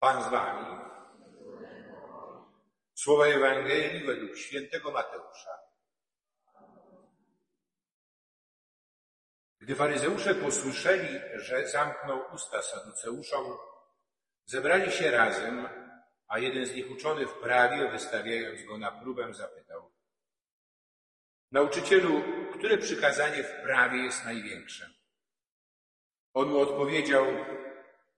Pan z wami. Słowa Ewangelii według świętego Mateusza. Gdy faryzeusze posłyszeli, że zamknął usta saduceuszom, zebrali się razem, a jeden z nich uczony w prawie, wystawiając go na próbę, zapytał. Nauczycielu, które przykazanie w prawie jest największe? On mu odpowiedział,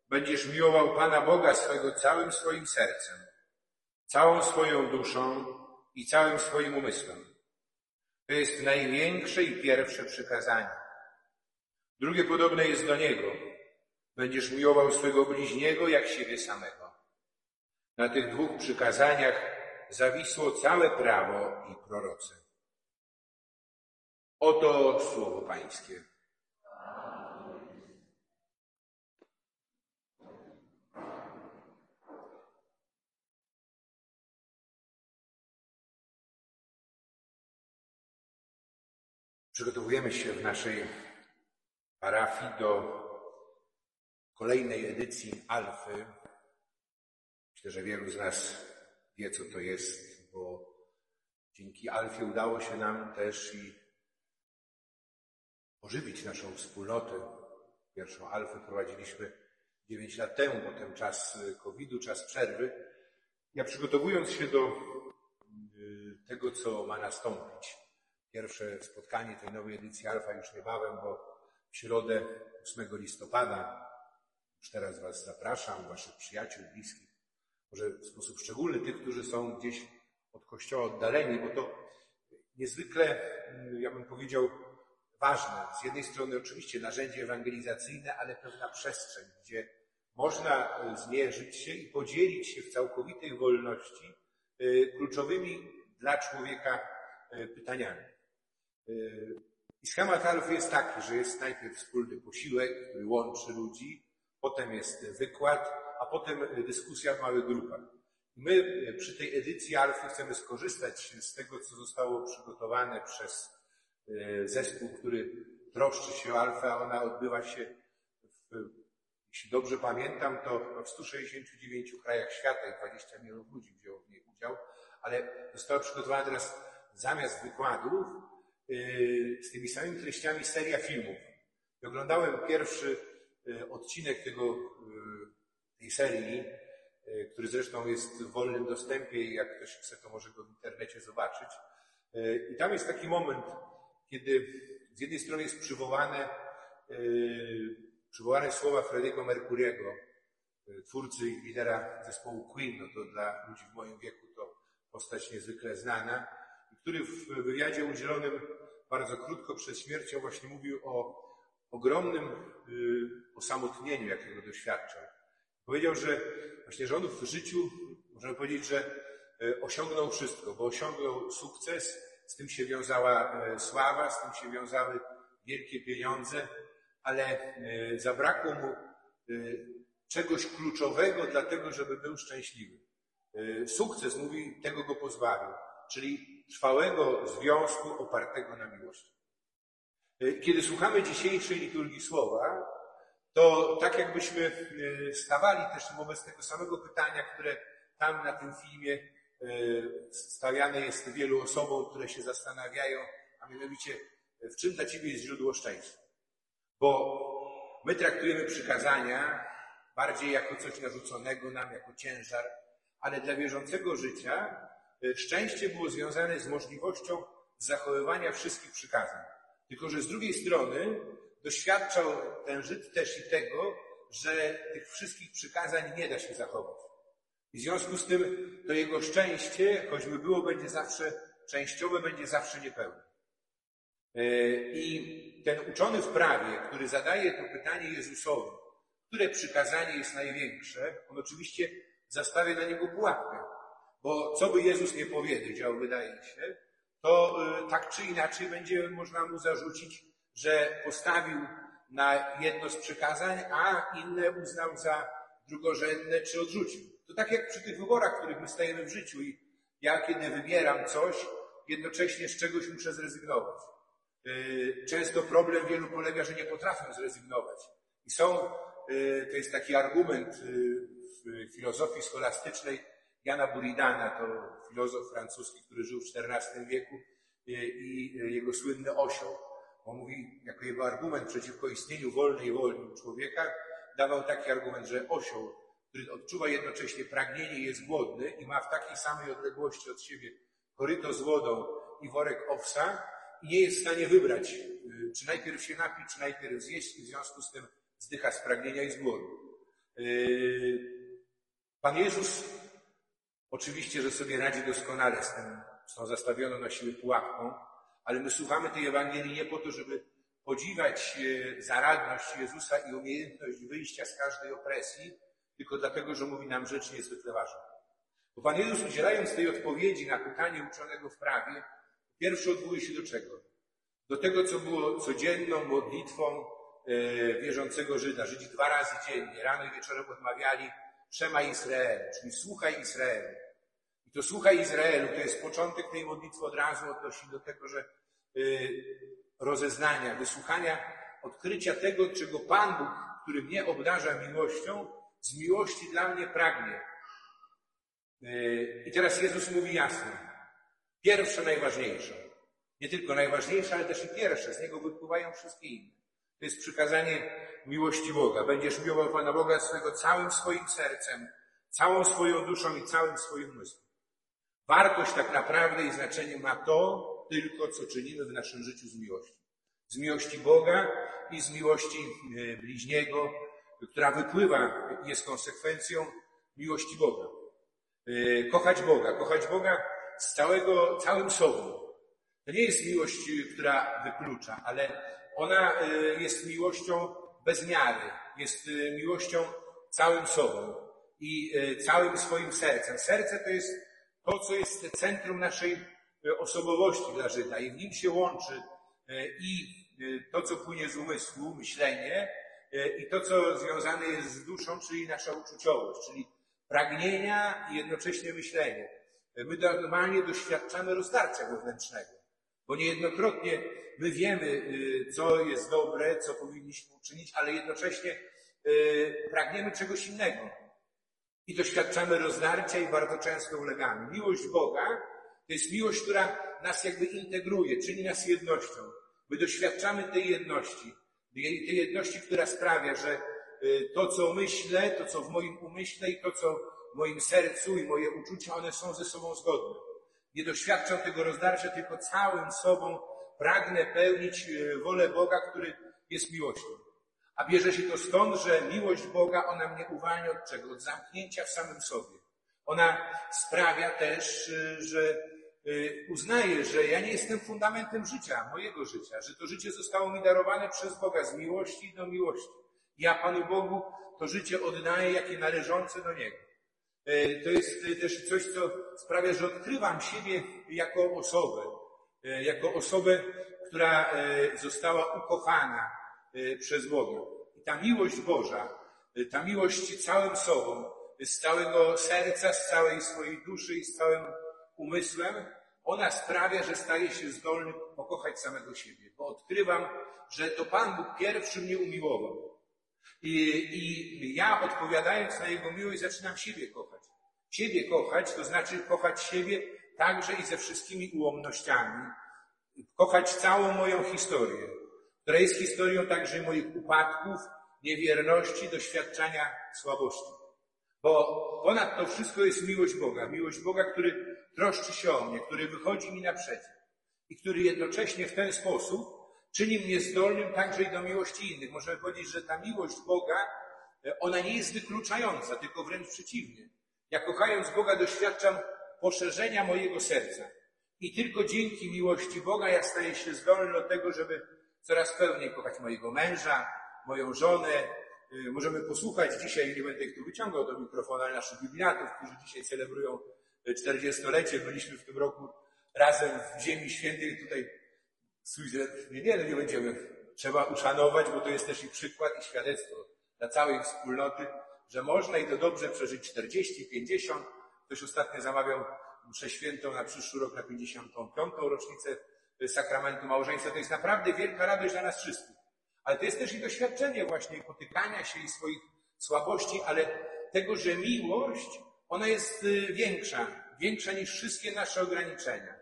będziesz miłował Pana Boga swego całym swoim sercem, całą swoją duszą i całym swoim umysłem. To jest największe i pierwsze przykazanie. Drugie podobne jest do niego. Będziesz miłował swego bliźniego jak siebie samego. Na tych dwóch przykazaniach zawisło całe prawo i prorocy. Oto słowo Pańskie. Przygotowujemy się w naszej parafii do kolejnej edycji Alfy. Myślę, że wielu z nas wie, co to jest, bo dzięki Alfie udało się nam też i ożywić naszą wspólnotę. Pierwszą Alfę prowadziliśmy 9 lat temu, potem czas COVID-u, czas przerwy. Ja przygotowując się do y, tego, co ma nastąpić, pierwsze spotkanie tej nowej edycji Alfa już niebawem, bo w środę 8 listopada, już teraz Was zapraszam, Waszych przyjaciół, bliskich, może w sposób szczególny tych, którzy są gdzieś od kościoła oddaleni, bo to niezwykle, mm, ja bym powiedział, ważne. Z jednej strony oczywiście narzędzie ewangelizacyjne, ale pewna przestrzeń, gdzie można e, zmierzyć się i podzielić się w całkowitej wolności e, kluczowymi dla człowieka e, pytaniami. I schemat Alfy jest taki, że jest najpierw wspólny posiłek, który łączy ludzi, potem jest wykład, a potem dyskusja w małych grupach. My przy tej edycji Alfy chcemy skorzystać z tego, co zostało przygotowane przez E, zespół, który troszczy się o alfę, a ona odbywa się, w, jeśli dobrze pamiętam, to w 169 krajach świata i 20 milionów ludzi wzięło w niej udział, ale została przygotowana teraz zamiast wykładów tymi samymi treściami seria filmów. I oglądałem pierwszy e, odcinek tego, tej serii, który zresztą jest w wolnym dostępie i jak ktoś chce, to może go w internecie zobaczyć. I tam jest taki moment, kiedy z jednej strony jest przywołane, przywołane słowa Frediego Mercuriego, twórcy i lidera zespołu Queen, no to dla ludzi w moim wieku to postać niezwykle znana, który w wywiadzie udzielonym bardzo krótko przed śmiercią właśnie mówił o ogromnym yy, osamotnieniu, jakiego doświadczał. Powiedział, że właśnie, że on w życiu, możemy powiedzieć, że osiągnął wszystko, bo osiągnął sukces, z tym się wiązała e, sława, z tym się wiązały wielkie pieniądze, ale e, zabrakło mu e, czegoś kluczowego dla tego, żeby był szczęśliwy. Sukces, mówi, tego go pozbawił, czyli trwałego związku opartego na miłości. Kiedy słuchamy dzisiejszej liturgii słowa, to tak jakbyśmy stawali też wobec tego samego pytania, które tam na tym filmie E, stawiane jest wielu osobom, które się zastanawiają, a mianowicie w czym dla Ciebie jest źródło szczęścia. Bo my traktujemy przykazania bardziej jako coś narzuconego nam, jako ciężar, ale dla wierzącego życia e, szczęście było związane z możliwością zachowywania wszystkich przykazań. Tylko, że z drugiej strony doświadczał ten Żyd też i tego, że tych wszystkich przykazań nie da się zachować. I w związku z tym to jego szczęście, choćby było, będzie zawsze częściowe, będzie zawsze niepełne. E, I ten uczony w prawie, który zadaje to pytanie Jezusowi, które przykazanie jest największe, on oczywiście zastawia na niego pułapkę. Bo co by Jezus nie powiedział, wydaje się, to e, tak czy inaczej będzie można mu zarzucić, że postawił na jedno z przykazań, a inne uznał za drugorzędne czy odrzucił. To tak jak przy tych wyborach, w których my stajemy w życiu i ja kiedy wybieram coś, jednocześnie z czegoś muszę zrezygnować. Y, często problem wielu polega, że nie potrafią zrezygnować. I są, y, to jest taki argument y, w filozofii scholastycznej Jana Buridana, to filozof francuski, który żył w XIV wieku y, i jego słynny osioł. On mówi, jako jego argument przeciwko istnieniu wolnej woli człowieka, dawał taki argument, że osioł, który odczuwa jednocześnie pragnienie jest głodny i ma w takiej samej odległości od siebie koryto z wodą i worek owsa i nie jest w stanie wybrać, y, czy najpierw się napić, czy najpierw zjeść i w związku z tym zdycha z pragnienia i z głodu. Pan Jezus oczywiście, że sobie radzi doskonale z, tym, z tą zastawioną na siłę pułapką, ale my słuchamy tej Ewangelii nie po to, żeby podziwiać y, zaradność Jezusa i umiejętność wyjścia z każdej opresji, tylko dlatego, że mówi nam rzecz niezwykle ważną. Bo Pan Jezus udzielając tej odpowiedzi na pytanie uczonego w prawie, pierwszy odwołuje się do czego? Do tego, co było codzienną modlitwą e, wierzącego Żyda. Żydzi dwa razy dziennie, rano i wieczorem odmawiali Przema Izraelu, czyli słuchaj Izraelu. I to słuchaj Izraelu, to jest początek tej modlitwy od razu odnosi do tego, że y, rozeznania, wysłuchania, odkrycia tego, czego Pan Bóg, który mnie obdarza miłością, z miłości dla mnie pragnie. Y, I teraz Jezus mówi jasno. Pierwsze, najważniejsze. Nie tylko najważniejsze, ale też i pierwsze. Z niego wypływają wszystkie inne. To jest przykazanie miłości Boga. Będziesz miłował Pana Boga swego całym swoim sercem, całą swoją duszą i całym swoim umysłem. Wartość tak naprawdę i znaczenie ma to tylko, co czynimy w naszym życiu z miłości. Z miłości Boga i z miłości e, bliźniego, która wypływa, jest konsekwencją miłości Boga. E, kochać Boga, kochać Boga z całego, całym sobą. To nie jest miłość, która wyklucza, ale ona e, jest miłością bez miary, jest e, miłością całym sobą i e, całym swoim sercem. Serce to jest to, co jest centrum naszej osobowości dla Żyda i w nim się łączy i to, co płynie z umysłu, myślenie i to, co związane jest z duszą, czyli nasza uczuciowość, czyli pragnienia i jednocześnie myślenie. My normalnie doświadczamy rozdarcia wewnętrznego. Bo niejednokrotnie my wiemy, y, co jest dobre, co powinniśmy uczynić, ale jednocześnie y, pragniemy czegoś innego. I doświadczamy rozdarcia i bardzo często ulegamy. Miłość Boga to jest miłość, która nas jakby integruje, czyni nas jednością. My doświadczamy tej jedności. Tej jedności, która sprawia, że y, to, co myślę, to, co w moim umyśle i to, co w moim sercu i moje uczucia, one są ze sobą zgodne. Nie doświadczam tego rozdarcia, tylko całym sobą pragnę pełnić e, wolę Boga, który jest miłością. A bierze się to stąd, że miłość Boga, ona mnie uwalnia od czego? Od zamknięcia w samym sobie. Ona sprawia też, e, że e, uznaję, że ja nie jestem fundamentem życia, mojego życia, że to życie zostało mi darowane przez Boga z miłości do miłości. Ja Panu Bogu to życie oddaję, jakie należące do Niego. To jest też coś, co sprawia, że odkrywam siebie jako osobę, e, jako osobę, która została ukochana przez Boga. I ta miłość Boża, ta miłość całym sobą, z całego serca, z całej swojej duszy i z całym umysłem, ona sprawia, że staje się zdolny pokochać samego siebie, bo odkrywam, że to Pan Bóg pierwszy mnie umiłował. I, I ja odpowiadając na Jego miłość zaczynam siebie kochać. Siebie kochać, to znaczy kochać siebie także i ze wszystkimi ułomnościami. Kochać całą moją historię, która jest historią także moich upadków, niewierności, doświadczania słabości. Bo ponad to wszystko jest miłość Boga. Miłość Boga, który troszczy się o mnie, który wychodzi mi naprzeciw i który jednocześnie w ten sposób czyni mnie zdolnym także i do miłości innych. Możemy powiedzieć, że ta miłość Boga, ona nie jest wykluczająca, tylko wręcz przeciwnie. Ja kochając Boga doświadczam poszerzenia mojego serca. I tylko dzięki miłości Boga ja staję się zdolny do tego, żeby coraz pełniej kochać mojego męża, moją żonę. Y, możemy posłuchać dzisiaj, nie będę ich tu wyciągał do mikrofonu, naszych jubilatów, którzy dzisiaj celebrują 40-lecie. Byliśmy w tym roku razem w Ziemi Świętej. Tutaj niewiele nie będziemy. Trzeba uszanować, bo to jest też i przykład i świadectwo dla całej wspólnoty, że można i to dobrze przeżyć 40, 50. Ktoś ostatnio zamawiał mszę świętą na przyszły rok na 55. rocznicę sakramentu małżeństwa. To jest naprawdę wielka radość dla nas wszystkich. Ale to jest też i doświadczenie właśnie potykania się i swoich słabości, ale tego, że miłość, ona jest y, większa, większa niż wszystkie nasze ograniczenia.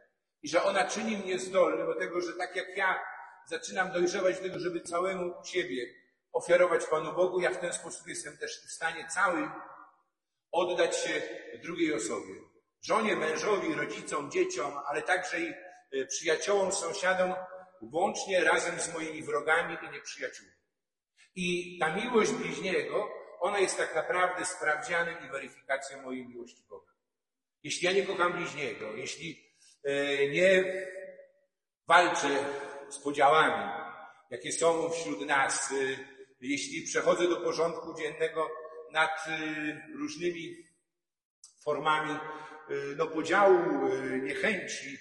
I że ona czyni mnie zdolny do tego, że tak jak ja zaczynam dojrzewać do tego, żeby całemu siebie ofiarować Panu Bogu, ja w ten sposób jestem też w stanie cały oddać się drugiej osobie. Żonie, mężowi, rodzicom, dzieciom, ale także i y, przyjaciołom, sąsiadom, włącznie razem z moimi wrogami i nieprzyjaciółmi. I ta miłość bliźniego, ona jest tak naprawdę sprawdzianem i weryfikacją mojej miłości Boga. Jeśli ja nie kocham bliźniego, jeśli e, nie walczę z podziałami, jakie są wśród nas, e, jeśli przechodzę do porządku dziennego nad e, różnymi formami no, podziału, niechęci,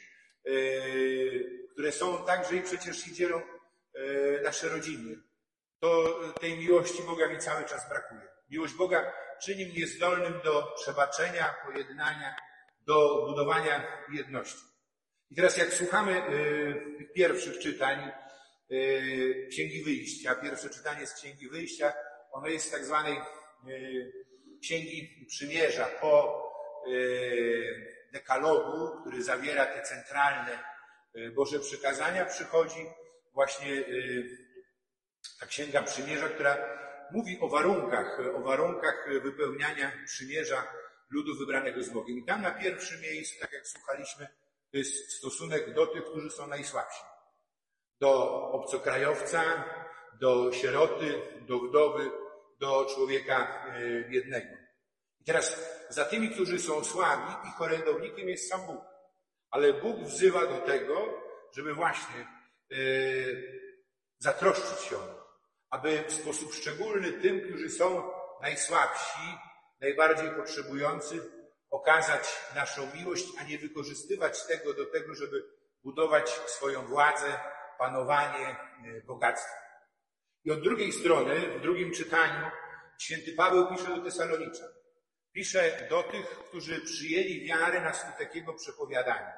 które są także i przecież i dzielą nasze rodziny, to tej miłości Boga mi cały czas brakuje. Miłość Boga czyni mnie zdolnym do przebaczenia, pojednania, do budowania jedności. I teraz jak słuchamy y, tych pierwszych czytań y, Księgi Wyjścia, pierwsze czytanie z Księgi Wyjścia, ono jest tak zwanej y, Księgi Przymierza po dekalogu, który zawiera te centralne Boże przykazania, przychodzi właśnie ta Księga Przymierza, która mówi o warunkach, o warunkach wypełniania przymierza ludu wybranego z Bogiem. I tam na pierwszym miejscu, tak jak słuchaliśmy, to jest stosunek do tych, którzy są najsłabsi. Do obcokrajowca, do sieroty, do wdowy, do człowieka e, biednego. I teraz za tymi, którzy są słabi, ich orędownikiem jest sam Bóg. Ale Bóg wzywa do tego, żeby właśnie yy, zatroszczyć się o nich aby w sposób szczególny tym, którzy są najsłabsi, najbardziej potrzebujący, okazać naszą miłość, a nie wykorzystywać tego do tego, żeby budować swoją władzę, panowanie, e, bogactwo. I od drugiej strony, w drugim czytaniu, święty Paweł pisze do Tesaloniczan. Pisze do tych, którzy przyjęli wiarę na skutek jego przepowiadania.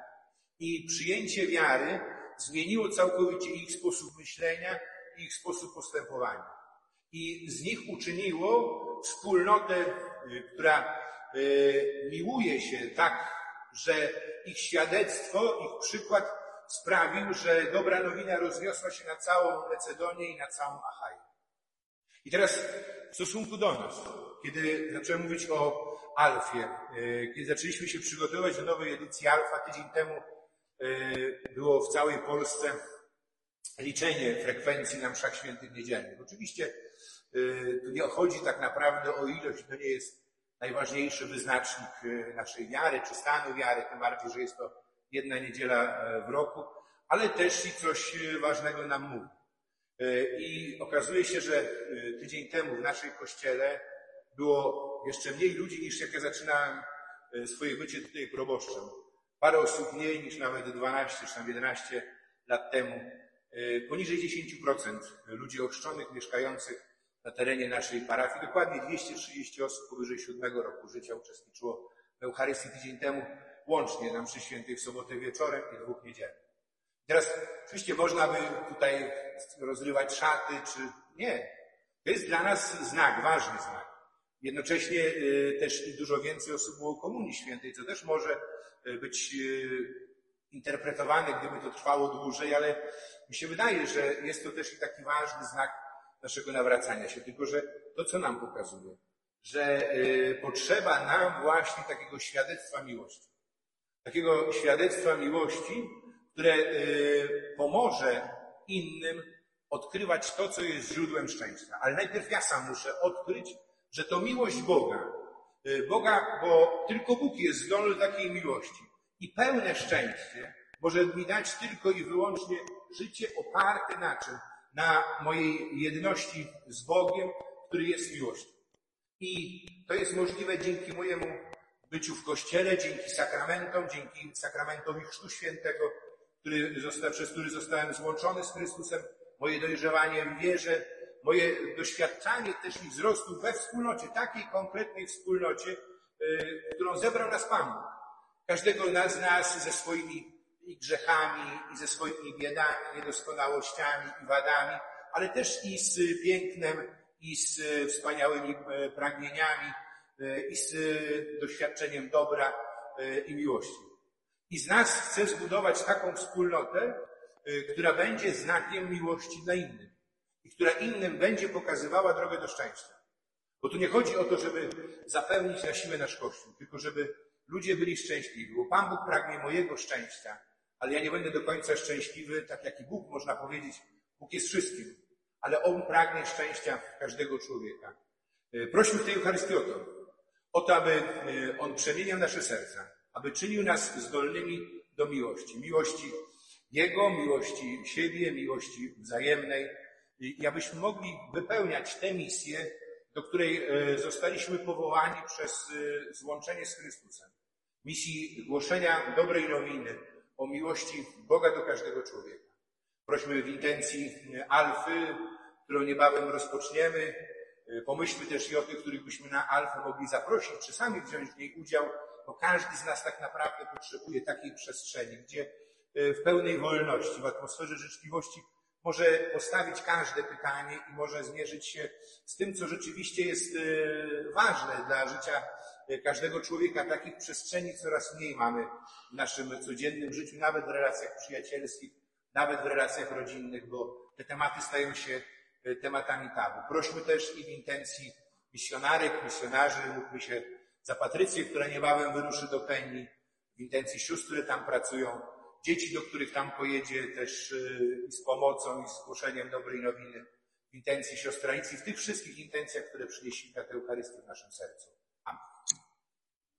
I przyjęcie wiary zmieniło całkowicie ich sposób myślenia ich sposób postępowania. I z nich uczyniło wspólnotę, y, która y, miłuje się tak, że ich świadectwo, ich przykład sprawił, że dobra nowina rozniosła się na całą Macedonię i na całą Achaję. I teraz w stosunku do nas, kiedy zacząłem mówić o Alfie, y, kiedy zaczęliśmy się przygotowywać do nowej edycji Alfa, tydzień temu było w całej Polsce liczenie frekwencji na mszach świętych niedzielnych. Oczywiście y, tu nie chodzi tak naprawdę o ilość, to nie jest najważniejszy wyznacznik naszej wiary czy stanu wiary, tym bardziej, że jest to jedna niedziela e, w roku, ale też i coś y, ważnego nam mówi. I okazuje się, że tydzień temu w naszej kościele było jeszcze mniej ludzi niż jak ja zaczynałem swoje bycie tutaj proboszczem. Parę osób mniej niż nawet 12 czy 11 lat temu E, poniżej 10% ludzi ochrzczonych mieszkających na terenie naszej parafii, dokładnie 230 osób powyżej 7 roku życia uczestniczyło w Eucharystii tydzień temu, łącznie nam przy świętej w sobotę wieczorem i dwóch niedziel. Teraz oczywiście można by tutaj rozrywać szaty, czy nie. To jest dla nas znak, ważny znak. Jednocześnie e, też dużo więcej osób było Komunii Świętej, co też może e, być interpretowane, gdyby to trwało dłużej, ale mi się wydaje, że jest to też i taki ważny znak naszego nawracania się. Tylko, że to, co nam pokazuje, że y, potrzeba nam właśnie takiego świadectwa miłości. Takiego świadectwa miłości, które y, pomoże innym odkrywać to, co jest źródłem szczęścia. Ale najpierw ja sam muszę odkryć, że to miłość Boga. Y, Boga, bo tylko Bóg jest zdolny do takiej miłości. I pełne szczęście może mi dać tylko i wyłącznie życie oparte na czym? Na mojej jedności z Bogiem, który jest miłością. I to jest możliwe dzięki mojemu byciu w Kościele, dzięki sakramentom, dzięki sakramentowi Chrztu Świętego, który zosta, przez który zostałem złączony z Chrystusem, moje dojrzewanie w wierze, moje doświadczanie też i wzrostu we wspólnocie, takiej konkretnej wspólnocie, yy, którą zebrał nas Pan. Każdego z nas ze swoimi i grzechami, i ze swoimi biedami, niedoskonałościami i wadami, ale też i z pięknem, i z wspaniałymi e, pragnieniami, i z e, doświadczeniem dobra e, i miłości. I z nas chce zbudować taką wspólnotę, e, która będzie znakiem miłości dla innych i która innym będzie pokazywała drogę do szczęścia. Bo tu nie chodzi o to, żeby zapełnić na siłę nasz Kościół, tylko żeby ludzie byli szczęśliwi, bo Pan Bóg pragnie mojego szczęścia, ale ja nie będę do końca szczęśliwy, tak jak i Bóg, można powiedzieć, Bóg jest wszystkim, ale On pragnie szczęścia każdego człowieka. E, Prośmy w tej Eucharystii o to, o to, aby e, On przemieniał nasze serca, aby czynił nas zdolnymi do miłości. Miłości Jego, miłości siebie, miłości wzajemnej i abyśmy mogli wypełniać tę misję, do której e, zostaliśmy powołani przez e, złączenie z Chrystusem. Misji głoszenia dobrej nowiny o miłości Boga do każdego człowieka. Prośmy w intencji Alfy, którą niebawem rozpoczniemy, pomyślmy też i o tych, których byśmy na Alfę mogli zaprosić, czy sami wziąć w niej udział, bo każdy z nas tak naprawdę potrzebuje takiej przestrzeni, gdzie e, w pełnej wolności, w atmosferze życzliwości może postawić każde pytanie i może zmierzyć się z tym, co rzeczywiście jest e, ważne dla życia e, każdego człowieka. Takich przestrzeni coraz mniej mamy w naszym codziennym życiu, nawet w relacjach przyjacielskich, nawet w relacjach rodzinnych, bo te tematy stają się e, tematami tabu. Prośmy też i w intencji misjonarek, misjonarzy, módlmy się za Patrycję, która niebawem wyruszy do Kenii, w intencji sióstr, które tam pracują, dzieci, do których tam pojedzie też y, i z pomocą i z głoszeniem dobrej nowiny, w intencji siostranicy, w tych wszystkich intencjach, które przyniesie ta Eucharystia w naszym sercu.